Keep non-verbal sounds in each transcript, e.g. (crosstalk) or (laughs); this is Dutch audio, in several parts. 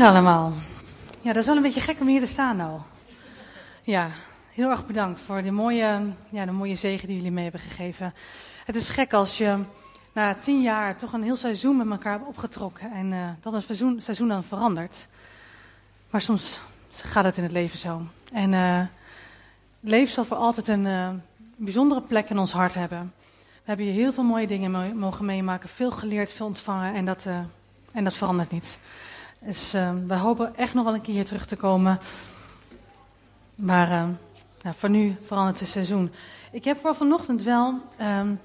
allemaal. Ja, dat is wel een beetje gek om hier te staan nou. Ja, heel erg bedankt voor de mooie, ja, de mooie zegen die jullie mee hebben gegeven. Het is gek als je na tien jaar toch een heel seizoen met elkaar hebt opgetrokken en uh, dat een seizoen, seizoen dan verandert. Maar soms gaat het in het leven zo. En uh, leven zal voor altijd een uh, bijzondere plek in ons hart hebben. We hebben hier heel veel mooie dingen mogen meemaken, veel geleerd, veel ontvangen en dat, en dat verandert niet. Dus uh, we hopen echt nog wel een keer hier terug te komen. Maar uh, nou, voor nu verandert het seizoen. Ik heb voor vanochtend wel um,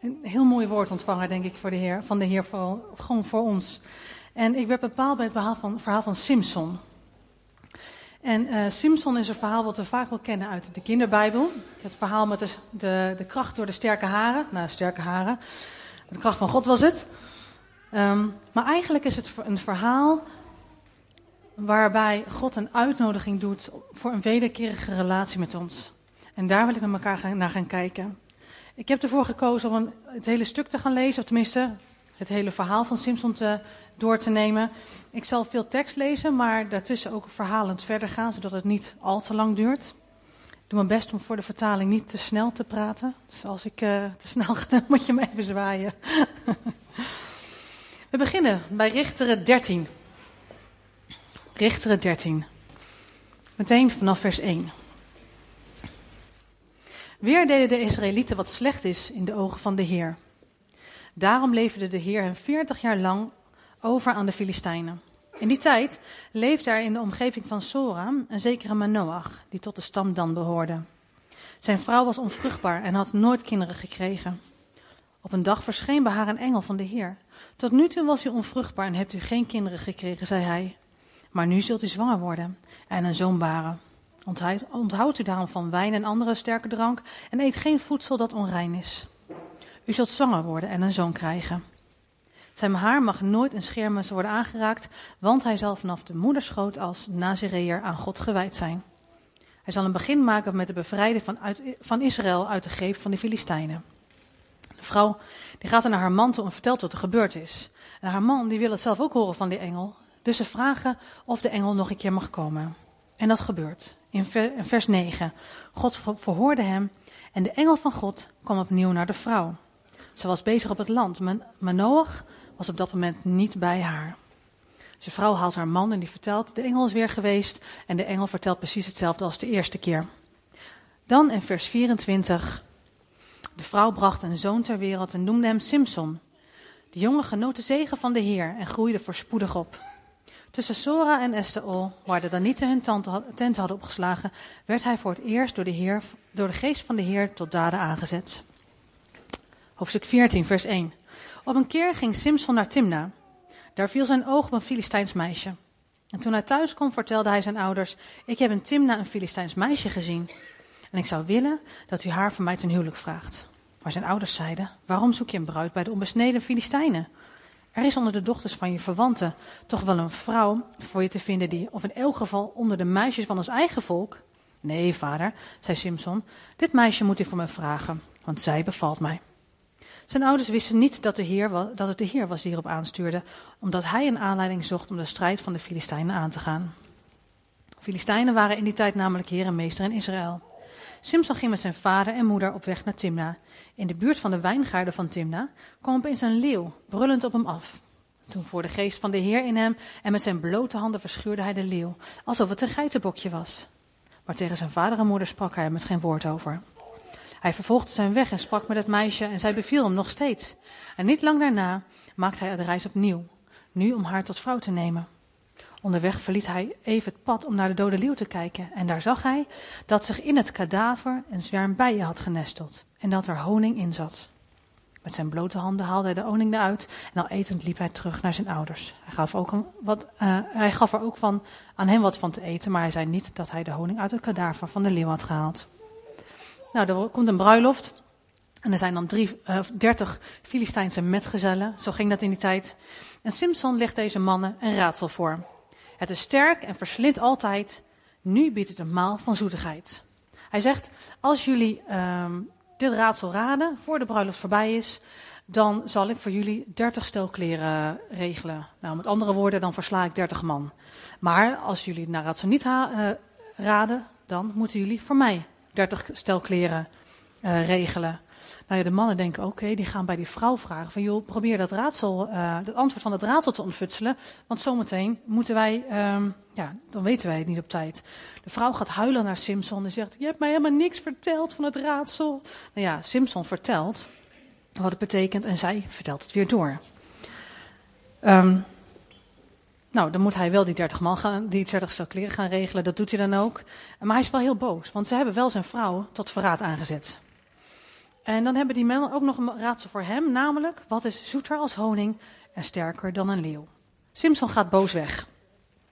een heel mooi woord ontvangen, denk ik, voor de heer, van de Heer, voor, gewoon voor ons. En ik werd bepaald bij het verhaal van, verhaal van Simpson. En uh, Simpson is een verhaal wat we vaak wel kennen uit de kinderbijbel. Het verhaal met de, de, de kracht door de sterke haren. Nou, sterke haren. De kracht van God was het. Um, maar eigenlijk is het een verhaal waarbij God een uitnodiging doet voor een wederkerige relatie met ons. En daar wil ik met elkaar naar gaan kijken. Ik heb ervoor gekozen om het hele stuk te gaan lezen, of tenminste het hele verhaal van Simpson te, door te nemen. Ik zal veel tekst lezen, maar daartussen ook verhalend verder gaan, zodat het niet al te lang duurt. Ik doe mijn best om voor de vertaling niet te snel te praten. Dus als ik uh, te snel (laughs) ga, moet je me even zwaaien. (laughs) We beginnen bij Richteren 13. Richteren 13. Meteen vanaf vers 1. Weer deden de Israëlieten wat slecht is in de ogen van de Heer. Daarom leefde de Heer hen veertig jaar lang over aan de Filistijnen. In die tijd leefde er in de omgeving van Sora een zekere Manoach, die tot de stam Dan behoorde. Zijn vrouw was onvruchtbaar en had nooit kinderen gekregen. Op een dag verscheen bij haar een engel van de Heer. Tot nu toe was u onvruchtbaar en hebt u geen kinderen gekregen, zei hij. Maar nu zult u zwanger worden en een zoon baren. Onthoud u daarom van wijn en andere sterke drank en eet geen voedsel dat onrein is. U zult zwanger worden en een zoon krijgen. Zijn haar mag nooit een schermes worden aangeraakt, want hij zal vanaf de moederschoot als Nazireër aan God gewijd zijn. Hij zal een begin maken met de bevrijding van, van Israël uit de greep van de Filistijnen. De vrouw die gaat naar haar man toe en vertelt wat er gebeurd is. En haar man die wil het zelf ook horen van die engel. Dus ze vragen of de engel nog een keer mag komen. En dat gebeurt. In vers 9. God verhoorde hem en de engel van God kwam opnieuw naar de vrouw. Ze was bezig op het land, maar Noach was op dat moment niet bij haar. De vrouw haalt haar man en die vertelt, de engel is weer geweest. En de engel vertelt precies hetzelfde als de eerste keer. Dan in vers 24. De vrouw bracht een zoon ter wereld en noemde hem Simson. De jongen genoot de zegen van de Heer en groeide voorspoedig op. Tussen Sora en Esther, waar de Danieten hun tent hadden opgeslagen, werd hij voor het eerst door de, Heer, door de geest van de Heer tot daden aangezet. Hoofdstuk 14, vers 1. Op een keer ging Simson naar Timna. Daar viel zijn oog op een Filistijns meisje. En toen hij thuis kwam, vertelde hij zijn ouders: Ik heb in Timna een Filistijns meisje gezien. En ik zou willen dat u haar voor mij ten huwelijk vraagt. Maar zijn ouders zeiden: Waarom zoek je een bruid bij de onbesneden Filistijnen? Er is onder de dochters van je verwanten toch wel een vrouw voor je te vinden die, of in elk geval onder de meisjes van ons eigen volk. Nee, vader, zei Simpson, dit meisje moet u voor mij vragen, want zij bevalt mij. Zijn ouders wisten niet dat, de heer, dat het de Heer was die hierop aanstuurde, omdat hij een aanleiding zocht om de strijd van de Filistijnen aan te gaan. Filistijnen waren in die tijd namelijk heer en meester in Israël. Simson ging met zijn vader en moeder op weg naar Timna. In de buurt van de wijngaarden van Timna kwam opeens een leeuw, brullend op hem af. Toen voor de geest van de Heer in hem en met zijn blote handen verschuurde hij de leeuw, alsof het een geitenbokje was. Maar tegen zijn vader en moeder sprak hij met geen woord over. Hij vervolgde zijn weg en sprak met het meisje en zij beviel hem nog steeds. En niet lang daarna maakte hij de reis opnieuw, nu om haar tot vrouw te nemen. Onderweg verliet hij even het pad om naar de dode leeuw te kijken. En daar zag hij dat zich in het kadaver een zwerm bijen had genesteld. En dat er honing in zat. Met zijn blote handen haalde hij de honing eruit. En al etend liep hij terug naar zijn ouders. Hij gaf, ook wat, uh, hij gaf er ook van, aan hem wat van te eten. Maar hij zei niet dat hij de honing uit het kadaver van de leeuw had gehaald. Nou, er komt een bruiloft. En er zijn dan drie, uh, dertig Filistijnse metgezellen. Zo ging dat in die tijd. En Simpson legt deze mannen een raadsel voor. Het is sterk en verslindt altijd. Nu biedt het een maal van zoetigheid. Hij zegt, als jullie um, dit raadsel raden, voor de bruiloft voorbij is, dan zal ik voor jullie 30 stel kleren regelen. Nou, met andere woorden, dan versla ik 30 man. Maar als jullie naar Ratsanita uh, raden, dan moeten jullie voor mij 30 stel kleren uh, regelen. Nou ja, de mannen denken, oké, die gaan bij die vrouw vragen van, joh, probeer dat raadsel, uh, het antwoord van dat raadsel te ontfutselen, want zometeen moeten wij, um, ja, dan weten wij het niet op tijd. De vrouw gaat huilen naar Simpson en zegt, je hebt mij helemaal niks verteld van het raadsel. Nou ja, Simpson vertelt wat het betekent en zij vertelt het weer door. Um, nou, dan moet hij wel die 30 man gaan, die 30 stel kleren gaan regelen. Dat doet hij dan ook. Maar hij is wel heel boos, want ze hebben wel zijn vrouw tot verraad aangezet. En dan hebben die mannen ook nog een raadsel voor hem, namelijk: wat is zoeter als honing en sterker dan een leeuw? Simpson gaat boos weg.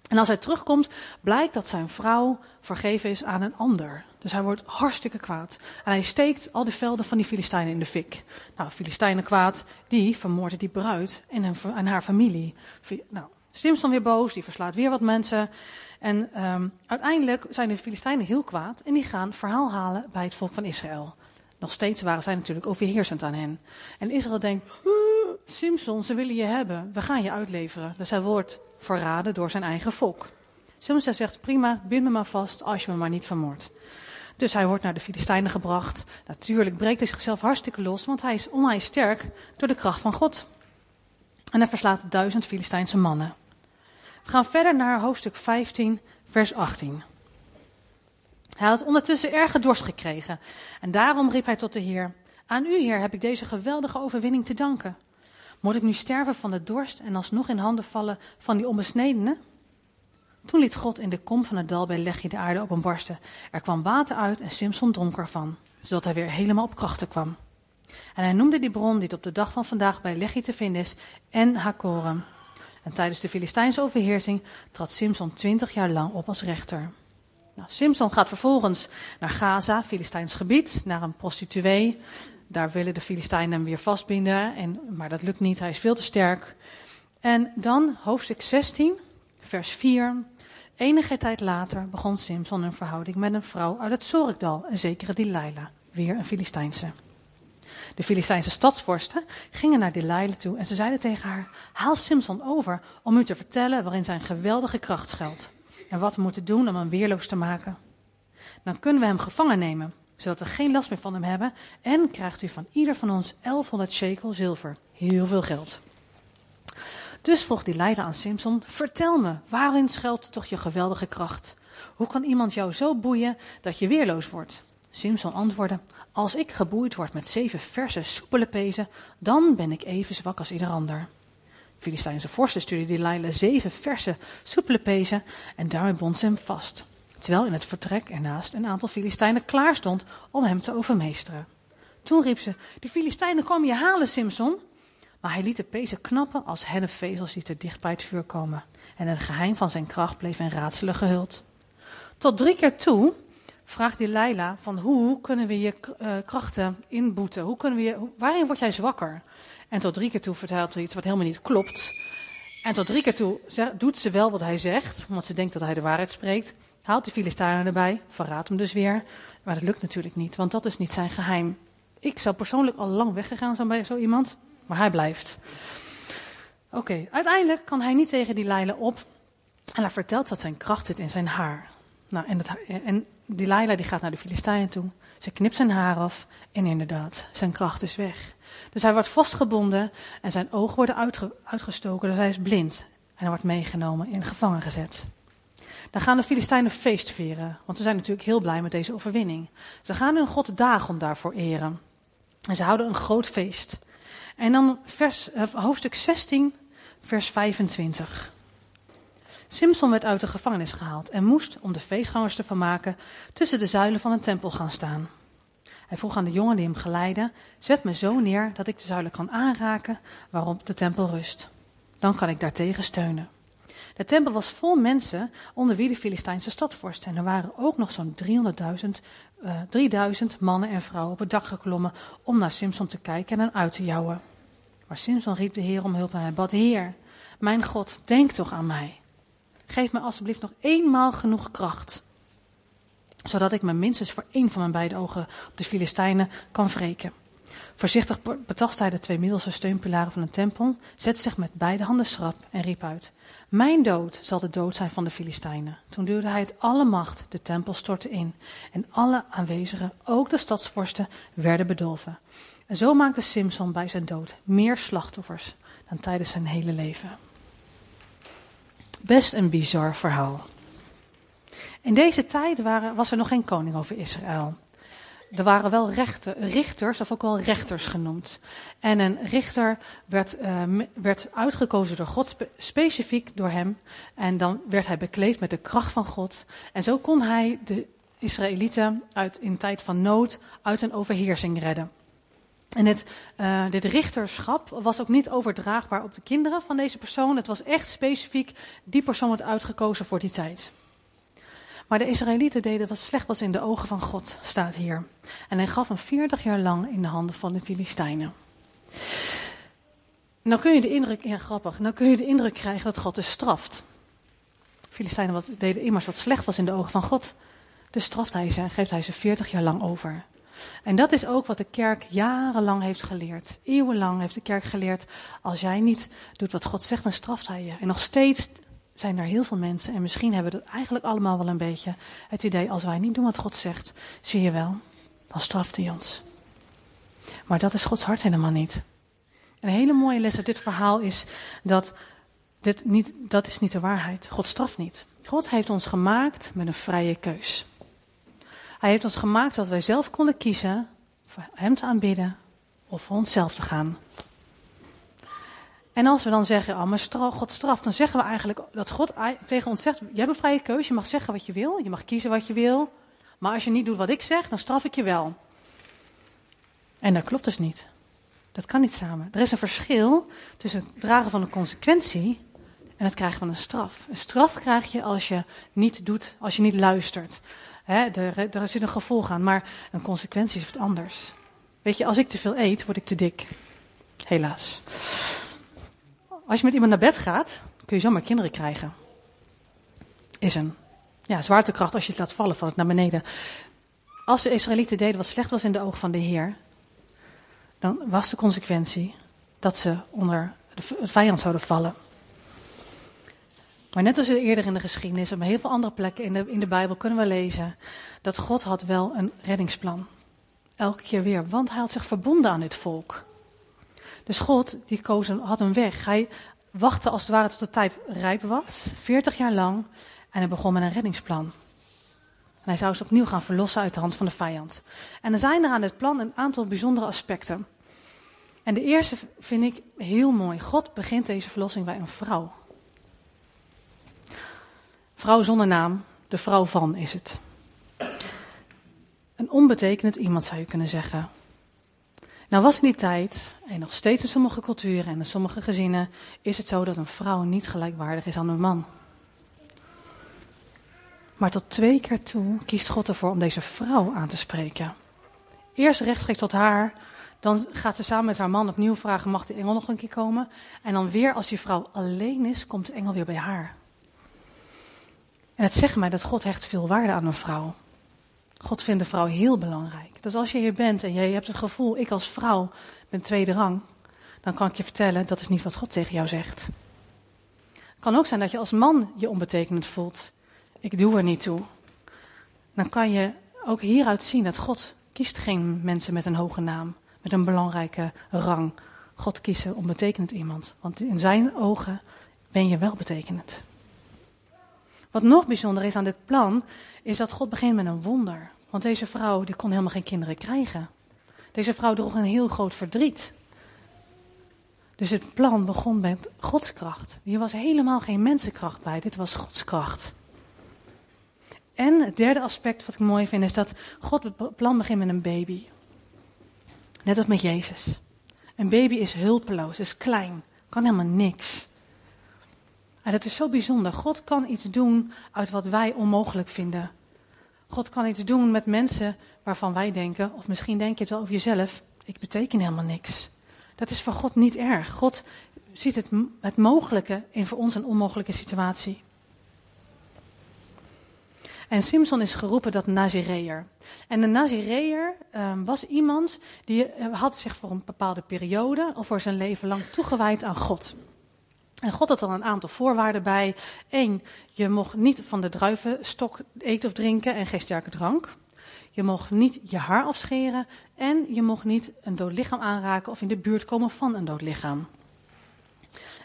En als hij terugkomt, blijkt dat zijn vrouw vergeven is aan een ander. Dus hij wordt hartstikke kwaad. En hij steekt al de velden van die Filistijnen in de fik. Nou, Filistijnen kwaad, die vermoorden die bruid en, en haar familie. Nou, Simpson weer boos, die verslaat weer wat mensen. En um, uiteindelijk zijn de Filistijnen heel kwaad en die gaan verhaal halen bij het volk van Israël. Nog steeds waren zij natuurlijk overheersend aan hen. En Israël denkt, Simpson, ze willen je hebben, we gaan je uitleveren. Dus hij wordt verraden door zijn eigen volk. Simpson zegt, prima, bind me maar vast als je me maar niet vermoordt. Dus hij wordt naar de Filistijnen gebracht. Natuurlijk breekt hij zichzelf hartstikke los, want hij is onwijs sterk door de kracht van God. En hij verslaat duizend Filistijnse mannen. We gaan verder naar hoofdstuk 15, vers 18. Hij had ondertussen erge dorst gekregen. En daarom riep hij tot de Heer: Aan u, Heer, heb ik deze geweldige overwinning te danken. Moet ik nu sterven van de dorst en alsnog in handen vallen van die onbesnedenen? Toen liet God in de kom van het dal bij Legje de aarde openbarsten. Er kwam water uit en Simson dronk ervan, zodat hij weer helemaal op krachten kwam. En hij noemde die bron die op de dag van vandaag bij Legje te vinden is, En Hakorum. En tijdens de Filistijnse overheersing trad Simson twintig jaar lang op als rechter. Nou, Simson gaat vervolgens naar Gaza, Filistijns gebied, naar een prostituee. Daar willen de Filistijnen hem weer vastbinden, en, maar dat lukt niet, hij is veel te sterk. En dan hoofdstuk 16, vers 4. Enige tijd later begon Simson een verhouding met een vrouw uit het Zorikdal, een zekere Delilah, weer een Filistijnse. De Filistijnse stadsvorsten gingen naar Delilah toe en ze zeiden tegen haar: Haal Simson over om u te vertellen waarin zijn geweldige kracht schuilt en wat we moeten doen om hem weerloos te maken. Dan kunnen we hem gevangen nemen, zodat we geen last meer van hem hebben en krijgt u van ieder van ons 1100 shekel zilver, heel veel geld. Dus vroeg Delilah aan Simson: Vertel me, waarin schuilt toch je geweldige kracht? Hoe kan iemand jou zo boeien dat je weerloos wordt? Simson antwoordde: Als ik geboeid word met zeven verse, soepele pezen, dan ben ik even zwak als ieder ander. Filistijnse vorsten stuurde Delilah zeven verse, soepele pezen en daarmee bond ze hem vast. Terwijl in het vertrek ernaast een aantal Filistijnen klaar stond om hem te overmeesteren. Toen riep ze: De Filistijnen komen je halen, Simson. Maar hij liet de pezen knappen als hennepvezels die te dicht bij het vuur komen. En het geheim van zijn kracht bleef in raadselen gehuld. Tot drie keer toe vraagt Delilah van hoe kunnen we je uh, krachten inboeten? Hoe kunnen we je, waarin word jij zwakker? En tot drie keer toe vertelt hij iets wat helemaal niet klopt. En tot drie keer toe doet ze wel wat hij zegt, want ze denkt dat hij de waarheid spreekt. Haalt de Filistijnen erbij, verraadt hem dus weer. Maar dat lukt natuurlijk niet, want dat is niet zijn geheim. Ik zou persoonlijk al lang weggegaan zijn bij zo iemand, maar hij blijft. Oké, uiteindelijk kan hij niet tegen die lijlen op. En hij vertelt dat zijn kracht zit in zijn haar. Nou, en, dat, en die gaat naar de Filistijnen toe. Ze knipt zijn haar af en inderdaad, zijn kracht is weg. Dus hij wordt vastgebonden en zijn ogen worden uitgestoken, dus hij is blind. En hij wordt meegenomen en gevangen gezet. Dan gaan de Filistijnen feest vieren, want ze zijn natuurlijk heel blij met deze overwinning. Ze gaan hun God Dagon daarvoor eren. En ze houden een groot feest. En dan vers, eh, hoofdstuk 16, vers 25. Simson werd uit de gevangenis gehaald en moest, om de feestgangers te vermaken, tussen de zuilen van een tempel gaan staan. Hij vroeg aan de jongen die hem geleidde: Zet me zo neer dat ik de zuilen kan aanraken waarop de tempel rust. Dan kan ik daartegen steunen. De tempel was vol mensen, onder wie de Filistijnse stadvorsten. En er waren ook nog zo'n 300.000, uh, 3000 mannen en vrouwen op het dak geklommen om naar Simson te kijken en hem uit te jouwen. Maar Simson riep de Heer om hulp en hij bad: Heer, mijn God, denk toch aan mij. Geef me alsjeblieft nog eenmaal genoeg kracht. Zodat ik me minstens voor één van mijn beide ogen op de Filistijnen kan wreken. Voorzichtig betast hij de twee middelste steunpilaren van de tempel, zette zich met beide handen schrap en riep uit: Mijn dood zal de dood zijn van de Filistijnen. Toen duwde hij het alle macht, de tempel stortte in en alle aanwezigen, ook de stadsvorsten, werden bedolven. En zo maakte Simson bij zijn dood meer slachtoffers dan tijdens zijn hele leven. Best een bizar verhaal. In deze tijd waren, was er nog geen koning over Israël. Er waren wel rechten, richters, of ook wel rechters genoemd. En een richter werd, uh, werd uitgekozen door God, specifiek door hem. En dan werd hij bekleed met de kracht van God. En zo kon hij de Israëlieten uit, in tijd van nood uit een overheersing redden. En het, uh, dit richterschap was ook niet overdraagbaar op de kinderen van deze persoon. Het was echt specifiek, die persoon werd uitgekozen voor die tijd. Maar de Israëlieten deden wat slecht was in de ogen van God, staat hier. En hij gaf hem 40 jaar lang in de handen van de Filistijnen. Nou kun je de indruk, grappig, nou kun je de indruk krijgen dat God dus straft. Filistijnen wat, deden immers wat slecht was in de ogen van God. Dus straft hij ze en geeft hij ze 40 jaar lang over. En dat is ook wat de kerk jarenlang heeft geleerd. Eeuwenlang heeft de kerk geleerd, als jij niet doet wat God zegt, dan straft hij je. En nog steeds zijn er heel veel mensen, en misschien hebben we dat eigenlijk allemaal wel een beetje, het idee, als wij niet doen wat God zegt, zie je wel, dan straft hij ons. Maar dat is Gods hart helemaal niet. Een hele mooie les uit dit verhaal is dat dit niet, dat is niet de waarheid. God straft niet. God heeft ons gemaakt met een vrije keus. Hij heeft ons gemaakt dat wij zelf konden kiezen voor Hem te aanbidden of voor onszelf te gaan. En als we dan zeggen, oh, maar God straft, dan zeggen we eigenlijk dat God tegen ons zegt, je hebt een vrije keuze, je mag zeggen wat je wil, je mag kiezen wat je wil, maar als je niet doet wat ik zeg, dan straf ik je wel. En dat klopt dus niet. Dat kan niet samen. Er is een verschil tussen het dragen van een consequentie en het krijgen van een straf. Een straf krijg je als je niet doet, als je niet luistert. Er, er zit een gevolg aan, maar een consequentie is wat anders. Weet je, als ik te veel eet, word ik te dik. Helaas. Als je met iemand naar bed gaat, kun je zomaar kinderen krijgen. Is een ja, zwaartekracht als je het laat vallen, valt het naar beneden. Als de Israëlieten deden wat slecht was in de ogen van de Heer, dan was de consequentie dat ze onder de vijand zouden vallen. Maar net als eerder in de geschiedenis, op heel veel andere plekken in de, in de Bijbel kunnen we lezen dat God had wel een reddingsplan. Elke keer weer, want hij had zich verbonden aan dit volk. Dus God die koos een, had een weg. Hij wachtte als het ware tot de tijd rijp was, 40 jaar lang, en hij begon met een reddingsplan. En hij zou ze opnieuw gaan verlossen uit de hand van de vijand. En er zijn er aan dit plan een aantal bijzondere aspecten. En de eerste vind ik heel mooi. God begint deze verlossing bij een vrouw. Vrouw zonder naam, de vrouw van is het. Een onbetekenend iemand zou je kunnen zeggen. Nou was in die tijd, en nog steeds in sommige culturen en in sommige gezinnen, is het zo dat een vrouw niet gelijkwaardig is aan een man. Maar tot twee keer toe kiest God ervoor om deze vrouw aan te spreken. Eerst rechtstreeks tot haar, dan gaat ze samen met haar man opnieuw vragen: mag de engel nog een keer komen? En dan weer, als die vrouw alleen is, komt de engel weer bij haar. En het zegt mij dat God hecht veel waarde aan een vrouw. God vindt de vrouw heel belangrijk. Dus als je hier bent en je hebt het gevoel, ik als vrouw ben tweede rang, dan kan ik je vertellen, dat is niet wat God tegen jou zegt. Het kan ook zijn dat je als man je onbetekenend voelt. Ik doe er niet toe. Dan kan je ook hieruit zien dat God kiest geen mensen met een hoge naam, met een belangrijke rang. God kiest een onbetekenend iemand. Want in zijn ogen ben je wel betekenend. Wat nog bijzonder is aan dit plan, is dat God begint met een wonder. Want deze vrouw die kon helemaal geen kinderen krijgen. Deze vrouw droeg een heel groot verdriet. Dus het plan begon met godskracht. Hier was helemaal geen mensenkracht bij, dit was godskracht. En het derde aspect wat ik mooi vind is dat God het plan begint met een baby. Net als met Jezus. Een baby is hulpeloos, is klein, kan helemaal niks. En dat is zo bijzonder. God kan iets doen uit wat wij onmogelijk vinden. God kan iets doen met mensen waarvan wij denken, of misschien denk je het wel over jezelf, ik beteken helemaal niks. Dat is voor God niet erg. God ziet het, het mogelijke in voor ons een onmogelijke situatie. En Simson is geroepen tot Nazireër. En een Nazireër um, was iemand die eh, had zich voor een bepaalde periode of voor zijn leven lang toegewijd aan God. En God had dan een aantal voorwaarden bij. Eén, je mocht niet van de druivenstok eten of drinken en geen sterke drank. Je mocht niet je haar afscheren en je mocht niet een dood lichaam aanraken of in de buurt komen van een dood lichaam.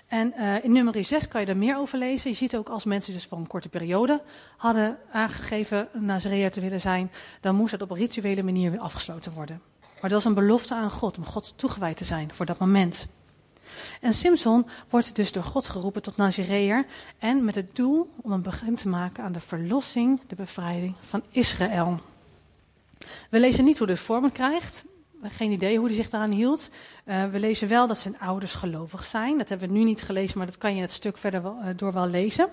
En uh, in nummer 6 kan je er meer over lezen. Je ziet ook als mensen dus voor een korte periode hadden aangegeven Nazareër te willen zijn, dan moest het op een rituele manier weer afgesloten worden. Maar dat was een belofte aan God, om God toegewijd te zijn voor dat moment. En Simson wordt dus door God geroepen tot Nazireër en met het doel om een begin te maken aan de verlossing, de bevrijding van Israël. We lezen niet hoe dit vorm krijgt, geen idee hoe hij zich daaraan hield. Uh, we lezen wel dat zijn ouders gelovig zijn. Dat hebben we nu niet gelezen, maar dat kan je het stuk verder wel, uh, door wel lezen.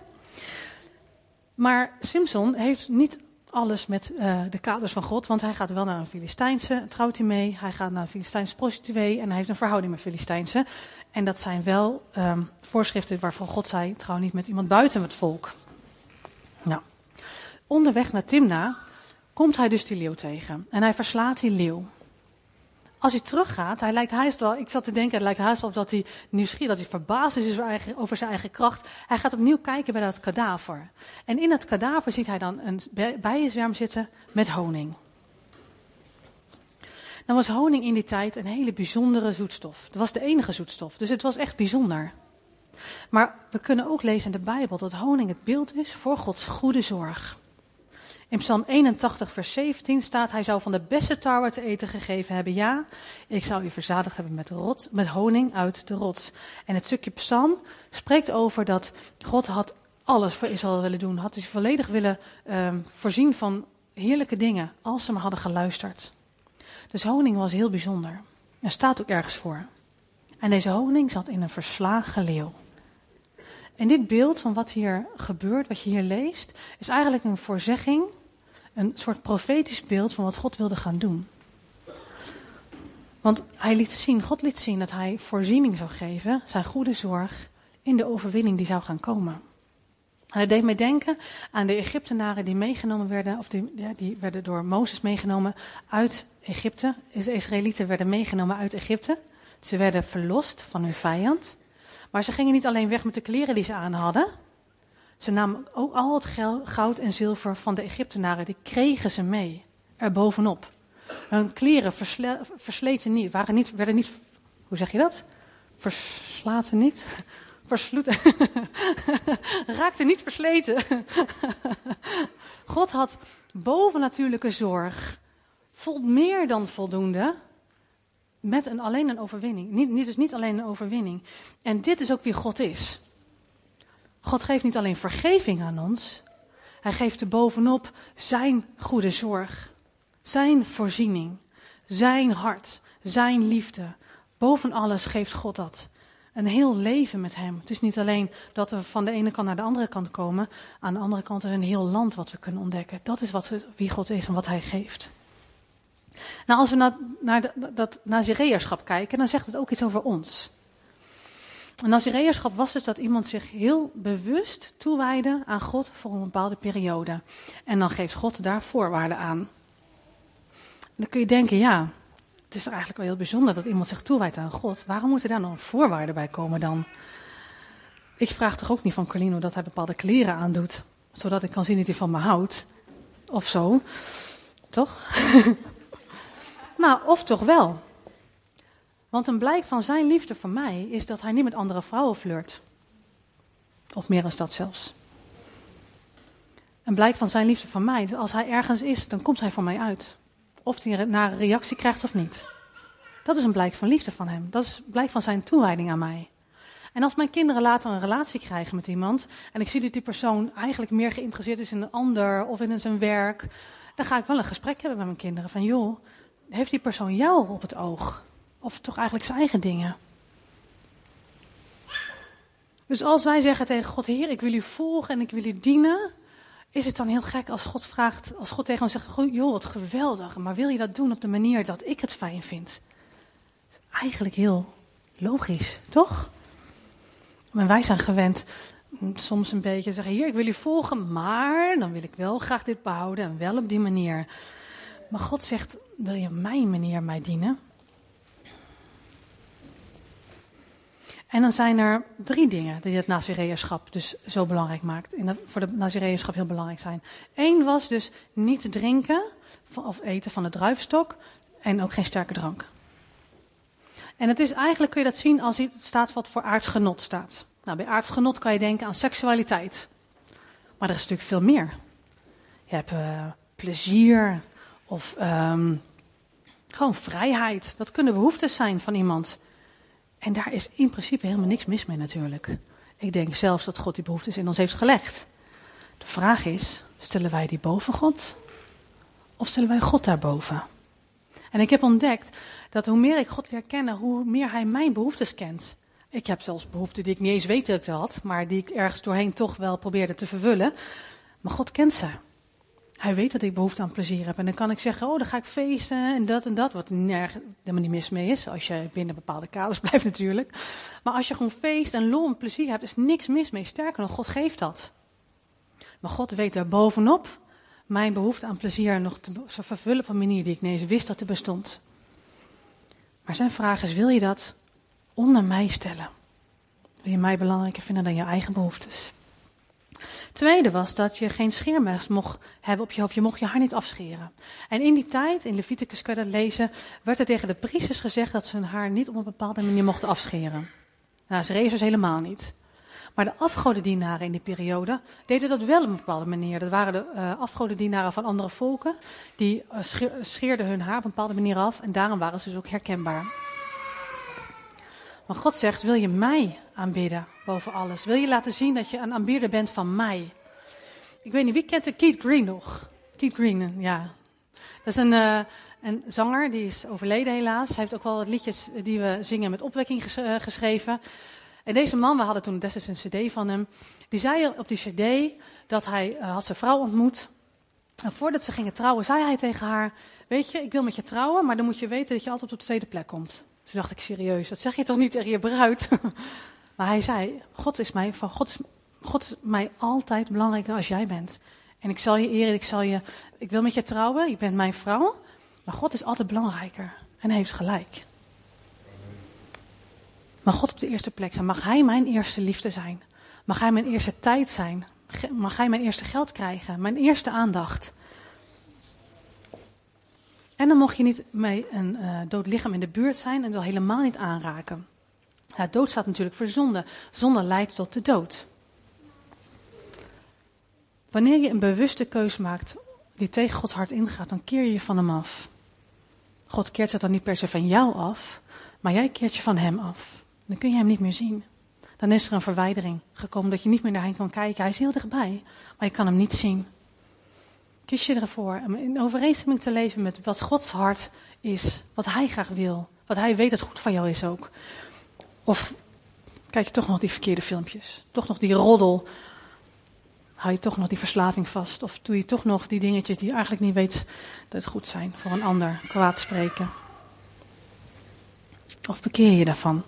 Maar Simpson heeft niet alles met uh, de kaders van God, want hij gaat wel naar een Filistijnse, trouwt hij mee. Hij gaat naar een Filistijnse prostituee en hij heeft een verhouding met Filistijnse. En dat zijn wel um, voorschriften waarvan God zei, trouw niet met iemand buiten het volk. Nou, onderweg naar Timna komt hij dus die leeuw tegen en hij verslaat die leeuw. Als hij teruggaat, hij lijkt haast wel, ik zat te denken, het lijkt haast wel dat hij nieuwsgierig, dat hij verbaasd is over zijn eigen kracht. Hij gaat opnieuw kijken bij dat kadaver. En in dat kadaver ziet hij dan een bijenzwerm zitten met honing. Dan was honing in die tijd een hele bijzondere zoetstof. Dat was de enige zoetstof, dus het was echt bijzonder. Maar we kunnen ook lezen in de Bijbel dat honing het beeld is voor Gods goede zorg. In Psalm 81, vers 17 staat: Hij zou van de beste tarwe te eten gegeven hebben. Ja, ik zou u verzadigd hebben met, rot, met honing uit de rots. En het stukje Psalm spreekt over dat God had alles voor Israël willen doen. Had hij volledig willen um, voorzien van heerlijke dingen. Als ze maar hadden geluisterd. Dus honing was heel bijzonder. Er staat ook ergens voor. En deze honing zat in een verslagen leeuw. En dit beeld van wat hier gebeurt, wat je hier leest, is eigenlijk een voorzegging een soort profetisch beeld van wat God wilde gaan doen. Want hij liet zien, God liet zien dat hij voorziening zou geven, zijn goede zorg, in de overwinning die zou gaan komen. Hij deed mij denken aan de Egyptenaren die meegenomen werden, of die, ja, die werden door Mozes meegenomen uit Egypte. De Israëlieten werden meegenomen uit Egypte. Ze werden verlost van hun vijand. Maar ze gingen niet alleen weg met de kleren die ze aan hadden, ze namen ook al het goud en zilver van de Egyptenaren, die kregen ze mee, erbovenop. Hun kleren versleten niet, waren niet, werden niet, hoe zeg je dat? Verslaten niet? (laughs) Versloeten. (laughs) Raakten niet versleten. (laughs) God had bovennatuurlijke zorg, vol meer dan voldoende, met een, alleen een overwinning. Niet, dus niet alleen een overwinning. En dit is ook wie God is. God geeft niet alleen vergeving aan ons, hij geeft er bovenop zijn goede zorg, zijn voorziening, zijn hart, zijn liefde. Boven alles geeft God dat. Een heel leven met hem. Het is niet alleen dat we van de ene kant naar de andere kant komen. Aan de andere kant is een heel land wat we kunnen ontdekken. Dat is wat, wie God is en wat hij geeft. Nou, als we naar, naar dat Nazireërschap kijken, dan zegt het ook iets over ons. Een Nazireërschap was dus dat iemand zich heel bewust toewijde aan God voor een bepaalde periode. En dan geeft God daar voorwaarden aan. En dan kun je denken, ja, het is eigenlijk wel heel bijzonder dat iemand zich toewijdt aan God. Waarom moeten daar nog voorwaarden bij komen dan? Ik vraag toch ook niet van Colino dat hij bepaalde kleren aandoet, zodat ik kan zien dat hij van me houdt. Of zo. Toch? (laughs) maar of toch wel. Want een blijk van zijn liefde voor mij is dat hij niet met andere vrouwen flirt. Of meer dan dat zelfs. Een blijk van zijn liefde voor mij, als hij ergens is, dan komt hij voor mij uit. Of hij naar een reactie krijgt of niet. Dat is een blijk van liefde van hem. Dat is een blijk van zijn toewijding aan mij. En als mijn kinderen later een relatie krijgen met iemand. en ik zie dat die persoon eigenlijk meer geïnteresseerd is in een ander of in zijn werk. dan ga ik wel een gesprek hebben met mijn kinderen. Van joh, heeft die persoon jou op het oog? Of toch eigenlijk zijn eigen dingen. Dus als wij zeggen tegen God, Heer, ik wil u volgen en ik wil u dienen, is het dan heel gek als God vraagt, als God tegen ons zegt, joh, wat geweldig, maar wil je dat doen op de manier dat ik het fijn vind? Dat is eigenlijk heel logisch, toch? Maar wij zijn gewend soms een beetje zeggen: Hier, ik wil u volgen, maar dan wil ik wel graag dit behouden en wel op die manier. Maar God zegt: Wil je mijn manier mij dienen? En dan zijn er drie dingen die het Nazireërschap dus zo belangrijk maakt. En dat voor de Nazireërschap heel belangrijk zijn. Eén was dus niet drinken of eten van de druivenstok en ook geen sterke drank. En het is eigenlijk, kun je dat zien als het staat wat voor aardsgenot staat. Nou, bij aardsgenot kan je denken aan seksualiteit. Maar er is natuurlijk veel meer. Je hebt uh, plezier of um, gewoon vrijheid. Dat kunnen behoeftes zijn van iemand. En daar is in principe helemaal niks mis mee natuurlijk. Ik denk zelfs dat God die behoeftes in ons heeft gelegd. De vraag is, stellen wij die boven God? Of stellen wij God daarboven? En ik heb ontdekt dat hoe meer ik God leer kennen, hoe meer Hij mijn behoeftes kent. Ik heb zelfs behoeften die ik niet eens weet dat ik had, maar die ik ergens doorheen toch wel probeerde te vervullen. Maar God kent ze. Hij weet dat ik behoefte aan plezier heb. En dan kan ik zeggen, oh, dan ga ik feesten en dat en dat. Wat nergens helemaal niet mis mee is. Als je binnen bepaalde kaders (laughs) blijft natuurlijk. Maar als je gewoon feest en lol en plezier hebt, is niks mis mee. Sterker nog, God geeft dat. Maar God weet er bovenop mijn behoefte aan plezier nog te vervullen op een manier die ik niet eens wist dat er bestond. Maar zijn vraag is, wil je dat onder mij stellen? Wil je mij belangrijker vinden dan je eigen behoeftes? Tweede was dat je geen scheermes mocht hebben op je hoofd. Je mocht je haar niet afscheren. En in die tijd, in Leviticus kun je dat lezen, werd er tegen de priesters gezegd dat ze hun haar niet op een bepaalde manier mochten afscheren. Nou, ze rezen dus helemaal niet. Maar de afgodendienaren in die periode deden dat wel op een bepaalde manier. Dat waren de uh, afgodendienaren van andere volken. Die uh, scheerden hun haar op een bepaalde manier af. En daarom waren ze dus ook herkenbaar. Maar God zegt, wil je mij aanbidden boven alles? Wil je laten zien dat je een aanbidder bent van mij? Ik weet niet, wie kent de Keith Green nog? Keith Green, ja. Dat is een, uh, een zanger, die is overleden helaas. Hij heeft ook wel wat liedjes die we zingen met opwekking ges geschreven. En deze man, we hadden toen destijds een cd van hem, die zei op die cd dat hij had zijn vrouw ontmoet. En voordat ze gingen trouwen, zei hij tegen haar, weet je, ik wil met je trouwen, maar dan moet je weten dat je altijd op de tweede plek komt. Toen dacht ik serieus, dat zeg je toch niet tegen je bruid? (laughs) maar hij zei, God is mij, van God is, God is mij altijd belangrijker als jij bent. En ik zal je eren, ik zal je, ik wil met je trouwen, je bent mijn vrouw, maar God is altijd belangrijker. En hij heeft gelijk. Mag God op de eerste plek zijn? Mag Hij mijn eerste liefde zijn? Mag Hij mijn eerste tijd zijn? Mag Hij mijn eerste geld krijgen? Mijn eerste aandacht? En dan mocht je niet mee een uh, dood lichaam in de buurt zijn en dat helemaal niet aanraken. Ja, dood staat natuurlijk voor zonde. Zonde leidt tot de dood. Wanneer je een bewuste keus maakt die tegen Gods hart ingaat, dan keer je je van hem af. God keert zich dan niet per se van jou af, maar jij keert je van hem af. Dan kun je hem niet meer zien. Dan is er een verwijdering gekomen dat je niet meer naar hem kan kijken. Hij is heel dichtbij, maar je kan hem niet zien. Kies je ervoor om in overeenstemming te leven met wat Gods hart is, wat Hij graag wil, wat Hij weet dat goed van jou is ook. Of kijk je toch nog die verkeerde filmpjes, toch nog die roddel, hou je toch nog die verslaving vast, of doe je toch nog die dingetjes die je eigenlijk niet weet dat het goed zijn voor een ander, kwaad spreken. Of bekeer je daarvan?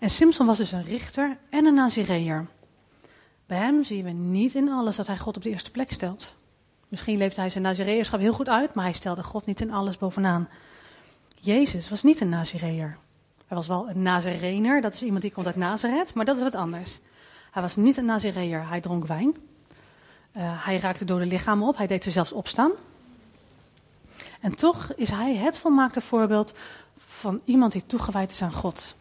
En Simpson was dus een richter en een Nazireër. Bij hem zien we niet in alles dat hij God op de eerste plek stelt. Misschien leefde hij zijn Nazireërschap heel goed uit, maar hij stelde God niet in alles bovenaan. Jezus was niet een Nazireër. Hij was wel een Nazarener, dat is iemand die komt uit Nazareth, maar dat is wat anders. Hij was niet een Nazireër, hij dronk wijn. Uh, hij raakte door de lichamen op, hij deed ze zelfs opstaan. En toch is hij het volmaakte voorbeeld van iemand die toegewijd is aan God.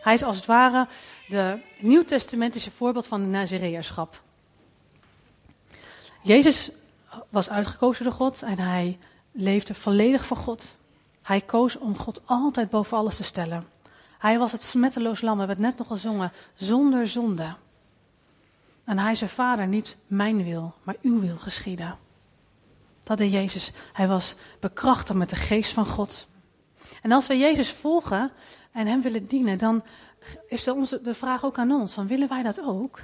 Hij is als het ware de nieuwtestamentische voorbeeld van de Nazireërschap. Jezus was uitgekozen door God en hij leefde volledig voor God. Hij koos om God altijd boven alles te stellen. Hij was het smetteloos lam, we hebben het net nog gezongen, zonder zonde. En hij zei, vader, niet mijn wil, maar uw wil geschieden. Dat deed Jezus. Hij was bekrachtigd met de geest van God. En als we Jezus volgen en hem willen dienen, dan is de, onze, de vraag ook aan ons, willen wij dat ook?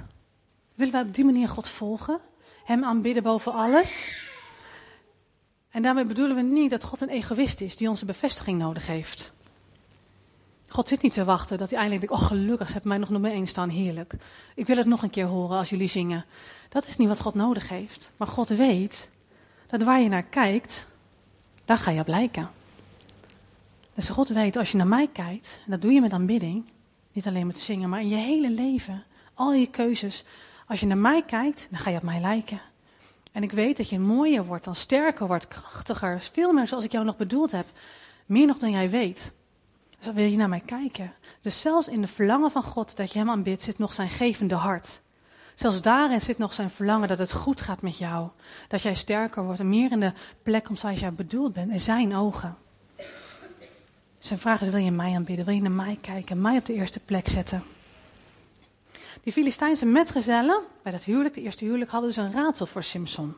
Willen wij op die manier God volgen? Hem aanbidden boven alles. En daarmee bedoelen we niet dat God een egoïst is die onze bevestiging nodig heeft. God zit niet te wachten dat hij eindelijk denkt, oh gelukkig, ze hebben mij nog nummer één staan, heerlijk. Ik wil het nog een keer horen als jullie zingen. Dat is niet wat God nodig heeft. Maar God weet dat waar je naar kijkt, daar ga je op lijken. Dus God weet, als je naar mij kijkt, en dat doe je met aanbidding, niet alleen met zingen, maar in je hele leven, al je keuzes. Als je naar mij kijkt, dan ga je op mij lijken. En ik weet dat je mooier wordt, dan sterker wordt, krachtiger, veel meer zoals ik jou nog bedoeld heb. Meer nog dan jij weet. Dus dan wil je naar mij kijken. Dus zelfs in de verlangen van God dat je hem aanbidt, zit nog zijn gevende hart. Zelfs daarin zit nog zijn verlangen dat het goed gaat met jou. Dat jij sterker wordt en meer in de plek om zoals jij bedoeld bent, in zijn ogen. Zijn vraag is, wil je mij aanbidden? Wil je naar mij kijken? Mij op de eerste plek zetten? Die Filistijnse metgezellen, bij dat huwelijk, de eerste huwelijk, hadden dus een raadsel voor Simson.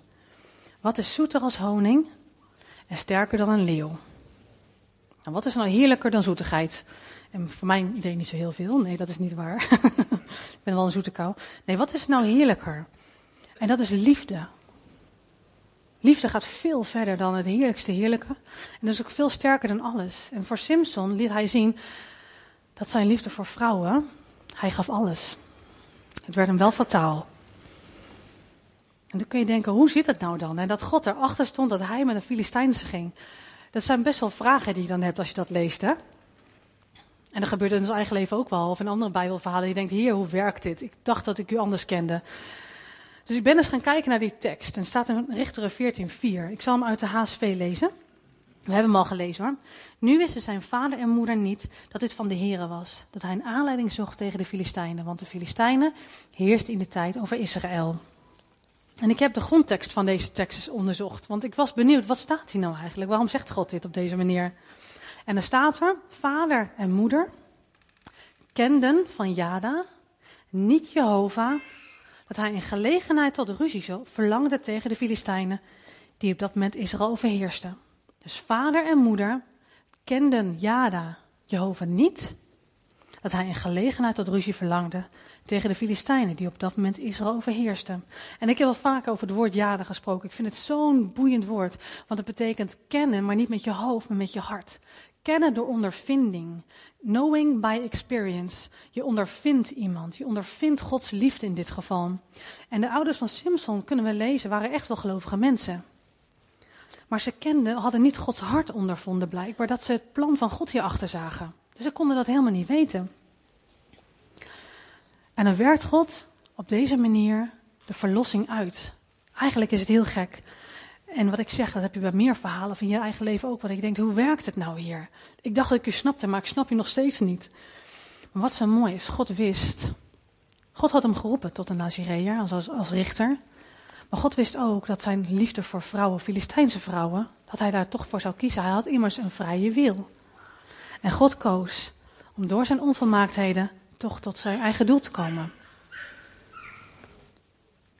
Wat is zoeter als honing en sterker dan een leeuw? Nou, wat is nou heerlijker dan zoetigheid? En voor mijn idee niet zo heel veel. Nee, dat is niet waar. (laughs) ik ben wel een zoete kou. Nee, wat is nou heerlijker? En dat is liefde. Liefde gaat veel verder dan het heerlijkste heerlijke. En dat is ook veel sterker dan alles. En voor Simpson liet hij zien dat zijn liefde voor vrouwen, hij gaf alles. Het werd hem wel fataal. En dan kun je denken, hoe zit het nou dan? En dat God erachter stond dat hij met een Filistijnse ging. Dat zijn best wel vragen die je dan hebt als je dat leest, hè? En dat gebeurt in ons eigen leven ook wel. Of in andere Bijbelverhalen. Je denkt, hier, hoe werkt dit? Ik dacht dat ik u anders kende. Dus ik ben eens gaan kijken naar die tekst. En staat in Richteren 14:4. Ik zal hem uit de HSV lezen. We hebben hem al gelezen hoor. Nu wisten zijn vader en moeder niet dat dit van de Here was. Dat hij een aanleiding zocht tegen de Filistijnen. Want de Filistijnen heersten in de tijd over Israël. En ik heb de grondtekst van deze tekst onderzocht. Want ik was benieuwd, wat staat hier nou eigenlijk? Waarom zegt God dit op deze manier? En er staat er, vader en moeder kenden van Jada niet Jehovah, dat hij in gelegenheid tot ruzie verlangde tegen de Filistijnen, die op dat moment Israël overheersten. Dus vader en moeder kenden Jada, Jehovah niet, dat hij in gelegenheid tot ruzie verlangde tegen de Filistijnen, die op dat moment Israël overheersten. En ik heb wel vaak over het woord Jada gesproken. Ik vind het zo'n boeiend woord, want het betekent kennen, maar niet met je hoofd, maar met je hart. Kennen door ondervinding. Knowing by experience. Je ondervindt iemand. Je ondervindt Gods liefde in dit geval. En de ouders van Simpson, kunnen we lezen, waren echt wel gelovige mensen. Maar ze kenden, hadden niet Gods hart ondervonden blijkbaar, dat ze het plan van God hierachter zagen. Dus ze konden dat helemaal niet weten. En dan werkt God op deze manier de verlossing uit. Eigenlijk is het heel gek. En wat ik zeg, dat heb je bij meer verhalen van je eigen leven ook. Want ik denk, hoe werkt het nou hier? Ik dacht dat ik je snapte, maar ik snap je nog steeds niet. Maar wat zo mooi is, God wist. God had hem geroepen tot een Nazireër, als, als, richter. Maar God wist ook dat zijn liefde voor vrouwen, Filistijnse vrouwen, dat hij daar toch voor zou kiezen. Hij had immers een vrije wil. En God koos om door zijn onvolmaaktheden toch tot zijn eigen doel te komen.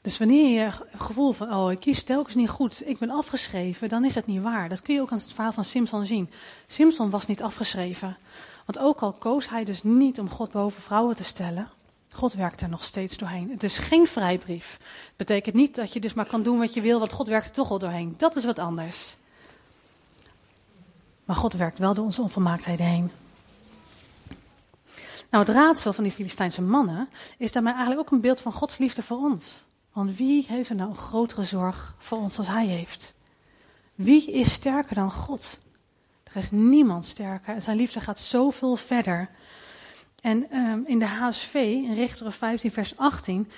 Dus wanneer je het gevoel van, oh, ik kies telkens niet goed, ik ben afgeschreven, dan is dat niet waar. Dat kun je ook aan het verhaal van Simpson zien. Simpson was niet afgeschreven. Want ook al koos hij dus niet om God boven vrouwen te stellen, God werkt er nog steeds doorheen. Het is geen vrijbrief. Het betekent niet dat je dus maar kan doen wat je wil, want God werkt er toch al doorheen. Dat is wat anders. Maar God werkt wel door onze onvolmaaktheden heen. Nou, het raadsel van die Filistijnse mannen is daarmee eigenlijk ook een beeld van Gods liefde voor ons. Want wie heeft er nou een grotere zorg voor ons als Hij heeft? Wie is sterker dan God? Er is niemand sterker en zijn liefde gaat zoveel verder. En um, in de HSV, in Richteren 15, vers 18,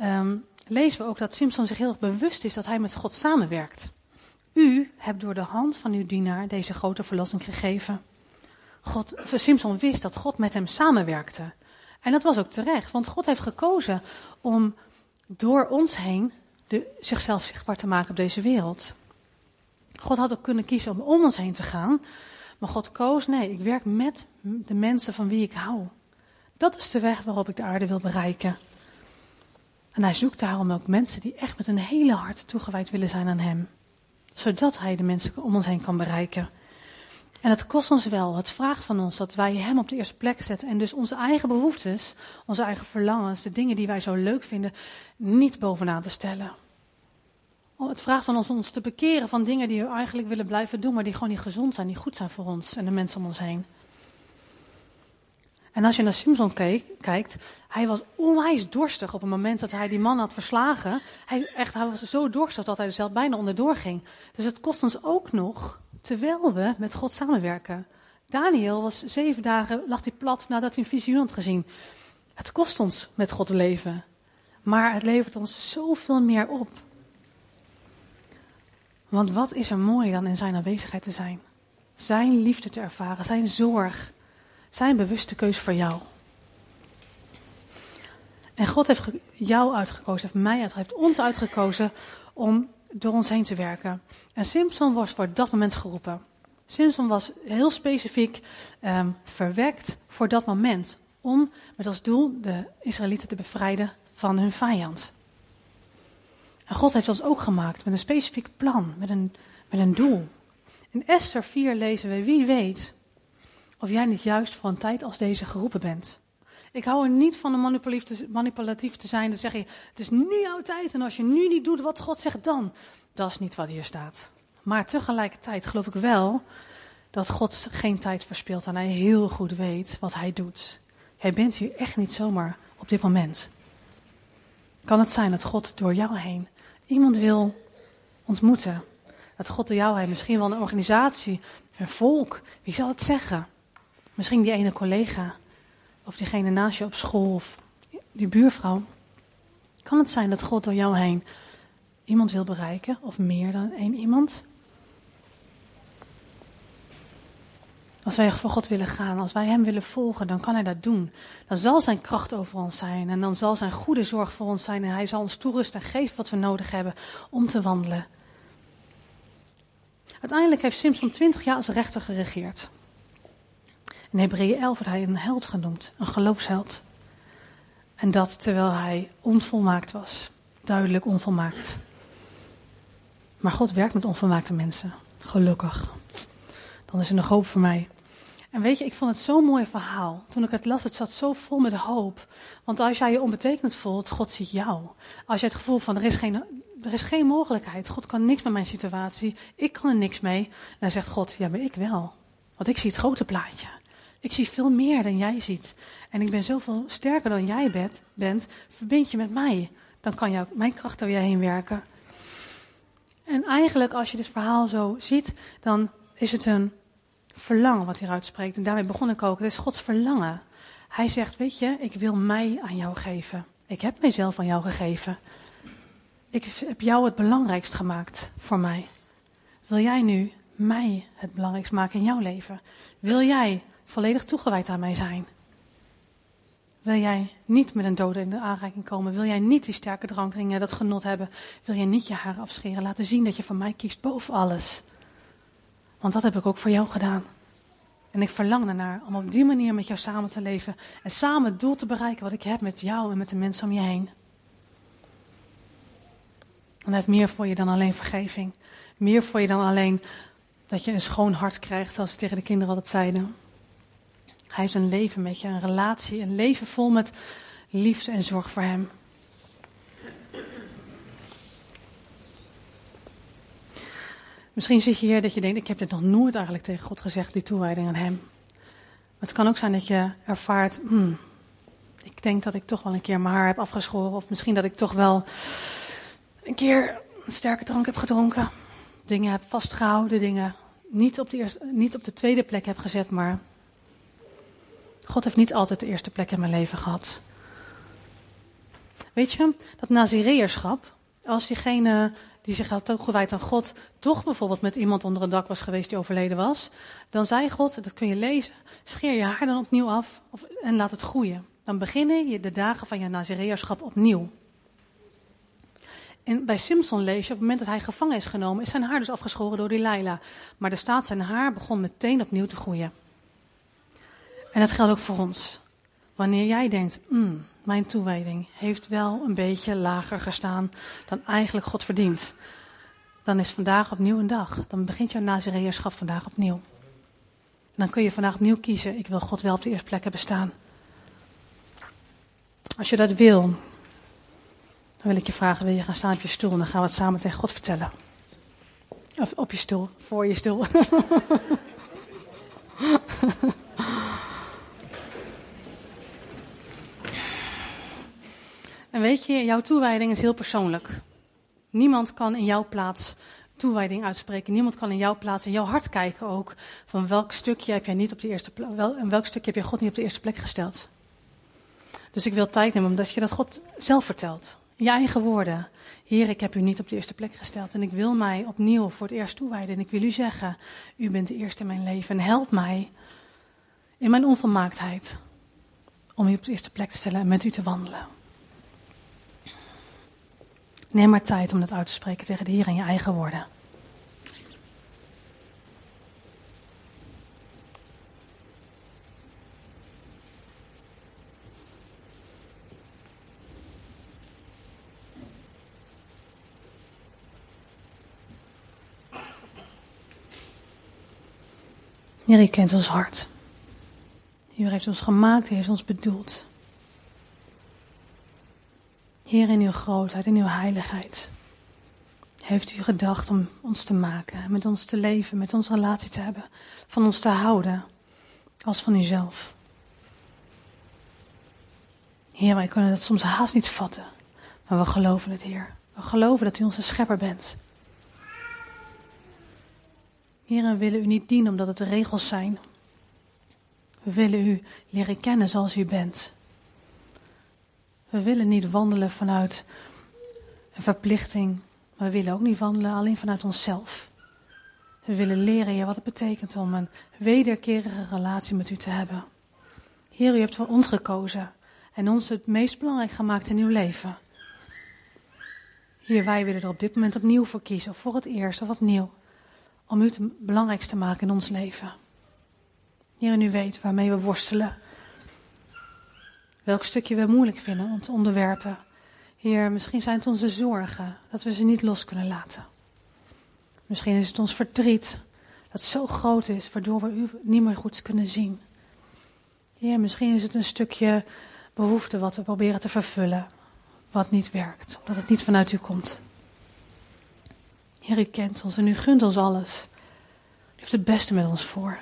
um, lezen we ook dat Simpson zich heel bewust is dat hij met God samenwerkt. U hebt door de hand van uw dienaar deze grote verlossing gegeven. God, Simpson wist dat God met hem samenwerkte. En dat was ook terecht, want God heeft gekozen om door ons heen de, zichzelf zichtbaar te maken op deze wereld. God had ook kunnen kiezen om om ons heen te gaan, maar God koos, nee, ik werk met de mensen van wie ik hou. Dat is de weg waarop ik de aarde wil bereiken. En hij zoekt daarom ook mensen die echt met een hele hart toegewijd willen zijn aan hem. Zodat hij de mensen om ons heen kan bereiken. En het kost ons wel, het vraagt van ons dat wij Hem op de eerste plek zetten. En dus onze eigen behoeftes, onze eigen verlangens, de dingen die wij zo leuk vinden, niet bovenaan te stellen. Oh, het vraagt van ons ons te bekeren van dingen die we eigenlijk willen blijven doen, maar die gewoon niet gezond zijn, niet goed zijn voor ons en de mensen om ons heen. En als je naar Simpson kijkt, hij was onwijs dorstig op het moment dat hij die man had verslagen. Hij, echt, hij was zo dorstig dat hij er zelf bijna onderdoor ging. Dus het kost ons ook nog, terwijl we met God samenwerken. Daniel was zeven dagen, lag hij plat nadat hij een visioen had gezien. Het kost ons met God leven. Maar het levert ons zoveel meer op. Want wat is er mooi dan in zijn aanwezigheid te zijn? Zijn liefde te ervaren, zijn zorg, zijn bewuste keus voor jou. En God heeft jou uitgekozen, heeft mij uit, heeft ons uitgekozen om door ons heen te werken. En Simpson was voor dat moment geroepen. Simpson was heel specifiek um, verwekt voor dat moment. Om met als doel de Israëlieten te bevrijden van hun vijand. En God heeft ons ook gemaakt met een specifiek plan, met een, met een doel. In Esther 4 lezen we, wie weet of jij niet juist voor een tijd als deze geroepen bent. Ik hou er niet van om manipulatief te zijn, dan zeg je, het is nu jouw tijd en als je nu niet doet wat God zegt dan. Dat is niet wat hier staat. Maar tegelijkertijd geloof ik wel dat God geen tijd verspilt en hij heel goed weet wat hij doet. Jij bent hier echt niet zomaar op dit moment. Kan het zijn dat God door jou heen iemand wil ontmoeten? Dat God door jou heen misschien wel een organisatie, een volk, wie zal het zeggen? Misschien die ene collega, of diegene naast je op school, of die buurvrouw. Kan het zijn dat God door jou heen iemand wil bereiken, of meer dan één iemand? Als wij voor God willen gaan, als wij Hem willen volgen, dan kan Hij dat doen. Dan zal Zijn kracht over ons zijn en dan zal Zijn goede zorg voor ons zijn en Hij zal ons toerusten en geven wat we nodig hebben om te wandelen. Uiteindelijk heeft Simpson twintig jaar als rechter geregeerd. In Hebreeën 11 wordt hij een held genoemd, een geloofsheld. En dat terwijl hij onvolmaakt was, duidelijk onvolmaakt. Maar God werkt met onvolmaakte mensen, gelukkig dan is er nog hoop voor mij. En weet je, ik vond het zo'n mooi verhaal. Toen ik het las, het zat zo vol met hoop. Want als jij je onbetekend voelt, God ziet jou. Als je het gevoel van er is geen, er is geen mogelijkheid, God kan niks met mijn situatie, ik kan er niks mee. Dan zegt God, ja, maar ik wel. Want ik zie het grote plaatje. Ik zie veel meer dan jij ziet. En ik ben zoveel sterker dan jij bent, bent verbind je met mij. Dan kan jou, mijn kracht door jij heen werken. En eigenlijk, als je dit verhaal zo ziet, dan is het een verlangen wat hij uitspreekt. En daarmee begon ik ook. Het is Gods verlangen. Hij zegt, weet je, ik wil mij aan jou geven. Ik heb mijzelf aan jou gegeven. Ik heb jou het belangrijkst gemaakt voor mij. Wil jij nu mij het belangrijkst maken in jouw leven? Wil jij volledig toegewijd aan mij zijn? Wil jij niet met een dode in de aanraking komen? Wil jij niet die sterke drank drinken, dat genot hebben? Wil jij niet je haar afscheren? Laten zien dat je van mij kiest boven alles. Want dat heb ik ook voor jou gedaan. En ik verlang ernaar om op die manier met jou samen te leven. En samen het doel te bereiken wat ik heb met jou en met de mensen om je heen. En hij heeft meer voor je dan alleen vergeving. Meer voor je dan alleen dat je een schoon hart krijgt, zoals we tegen de kinderen altijd zeiden. Hij heeft een leven met je, een relatie, een leven vol met liefde en zorg voor hem. Misschien zit je hier dat je denkt, ik heb dit nog nooit eigenlijk tegen God gezegd, die toewijding aan hem. Maar het kan ook zijn dat je ervaart, hmm, ik denk dat ik toch wel een keer mijn haar heb afgeschoren. Of misschien dat ik toch wel een keer een sterke drank heb gedronken. Dingen heb vastgehouden, dingen niet op, de niet op de tweede plek heb gezet, maar God heeft niet altijd de eerste plek in mijn leven gehad. Weet je, dat Nazireërschap, als diegene die zich had ook gewijd aan God, toch bijvoorbeeld met iemand onder een dak was geweest die overleden was, dan zei God, dat kun je lezen, scheer je haar dan opnieuw af of, en laat het groeien. Dan beginnen je de dagen van je Nazireërschap opnieuw. En bij Simpson lees je, op het moment dat hij gevangen is genomen, is zijn haar dus afgeschoren door Delilah. Maar er staat, zijn haar begon meteen opnieuw te groeien. En dat geldt ook voor ons. Wanneer jij denkt, mm, mijn toewijding heeft wel een beetje lager gestaan dan eigenlijk God verdient. Dan is vandaag opnieuw een dag. Dan begint jouw nazireërschap vandaag opnieuw. dan kun je vandaag opnieuw kiezen. Ik wil God wel op de eerste plek hebben staan. Als je dat wil, dan wil ik je vragen, wil je gaan staan op je stoel? En dan gaan we het samen tegen God vertellen. Of op je stoel, voor je stoel. (laughs) En weet je, jouw toewijding is heel persoonlijk. Niemand kan in jouw plaats toewijding uitspreken. Niemand kan in jouw plaats, in jouw hart kijken ook. Van welk stukje heb jij niet op de eerste plek, wel, en welk stukje heb je God niet op de eerste plek gesteld. Dus ik wil tijd nemen omdat je dat God zelf vertelt. In je eigen woorden. Heer, ik heb u niet op de eerste plek gesteld. En ik wil mij opnieuw voor het eerst toewijden. En ik wil u zeggen, u bent de eerste in mijn leven. En help mij in mijn onvolmaaktheid. Om u op de eerste plek te stellen en met u te wandelen. Neem maar tijd om dat uit te spreken tegen de Heer in je eigen woorden. Heer, u kent ons hart. U heeft ons gemaakt, Hij heeft ons bedoeld. Heer, in uw grootheid, in uw heiligheid, heeft u gedacht om ons te maken, met ons te leven, met ons relatie te hebben, van ons te houden, als van uzelf. Heer, wij kunnen dat soms haast niet vatten, maar we geloven het, Heer. We geloven dat u onze schepper bent. Heer, we willen u niet dienen omdat het de regels zijn. We willen u leren kennen zoals u bent. We willen niet wandelen vanuit een verplichting, maar we willen ook niet wandelen alleen vanuit onszelf. We willen leren, Heer, wat het betekent om een wederkerige relatie met u te hebben. Heer, u hebt voor ons gekozen en ons het meest belangrijk gemaakt in uw leven. Heer, wij willen er op dit moment opnieuw voor kiezen, of voor het eerst of opnieuw, om u het belangrijkste te maken in ons leven. Heer, en u weet waarmee we worstelen. Welk stukje we moeilijk vinden om te onderwerpen. Heer, misschien zijn het onze zorgen dat we ze niet los kunnen laten. Misschien is het ons verdriet dat zo groot is, waardoor we u niet meer goed kunnen zien. Heer, misschien is het een stukje behoefte wat we proberen te vervullen, wat niet werkt, omdat het niet vanuit u komt. Heer, u kent ons en u gunt ons alles. U heeft het beste met ons voor.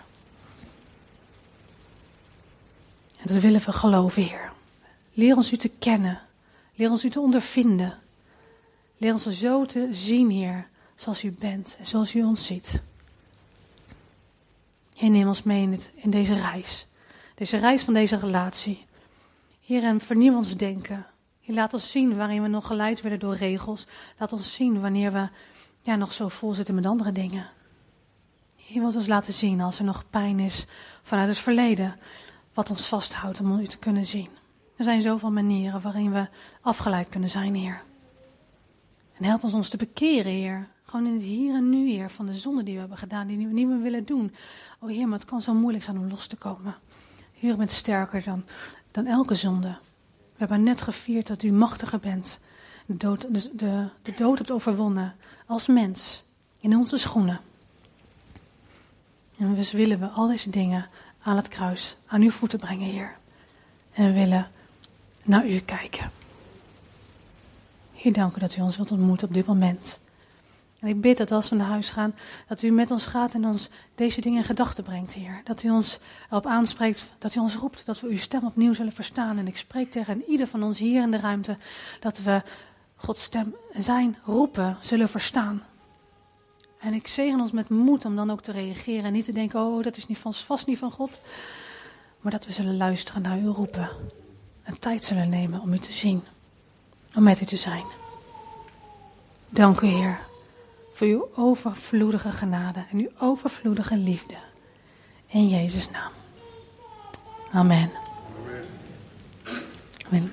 En dat willen we geloven, Heer. Leer ons u te kennen. Leer ons u te ondervinden. Leer ons zo te zien, Heer, zoals u bent en zoals u ons ziet. Heer, neem ons mee in, in deze reis. Deze reis van deze relatie. Heer, en vernieuw ons denken. Heer, laat ons zien waarin we nog geleid werden door regels. Laat ons zien wanneer we ja, nog zo vol zitten met andere dingen. Heer, wilt ons laten zien als er nog pijn is vanuit het verleden wat ons vasthoudt om u te kunnen zien. Er zijn zoveel manieren waarin we afgeleid kunnen zijn, Heer. En help ons ons te bekeren, Heer. Gewoon in het hier en nu, Heer, van de zonde die we hebben gedaan, die we niet meer willen doen. O Heer, maar het kan zo moeilijk zijn om los te komen. Heer, u bent sterker dan, dan elke zonde. We hebben net gevierd dat u machtiger bent. De dood, de, de, de dood hebt overwonnen als mens in onze schoenen. En dus willen we al deze dingen aan het kruis, aan uw voeten brengen, Heer. En we willen naar u kijken. Heer, dank u dat u ons wilt ontmoeten op dit moment. En ik bid dat als we naar huis gaan, dat u met ons gaat en ons deze dingen in gedachten brengt, Heer. Dat u ons erop aanspreekt, dat u ons roept, dat we uw stem opnieuw zullen verstaan. En ik spreek tegen ieder van ons hier in de ruimte, dat we Gods stem zijn roepen zullen verstaan. En ik zegen ons met moed om dan ook te reageren en niet te denken, oh dat is niet van, vast niet van God. Maar dat we zullen luisteren naar uw roepen. En tijd zullen nemen om u te zien. Om met u te zijn. Dank u Heer voor uw overvloedige genade en uw overvloedige liefde. In Jezus' naam. Amen. Amen.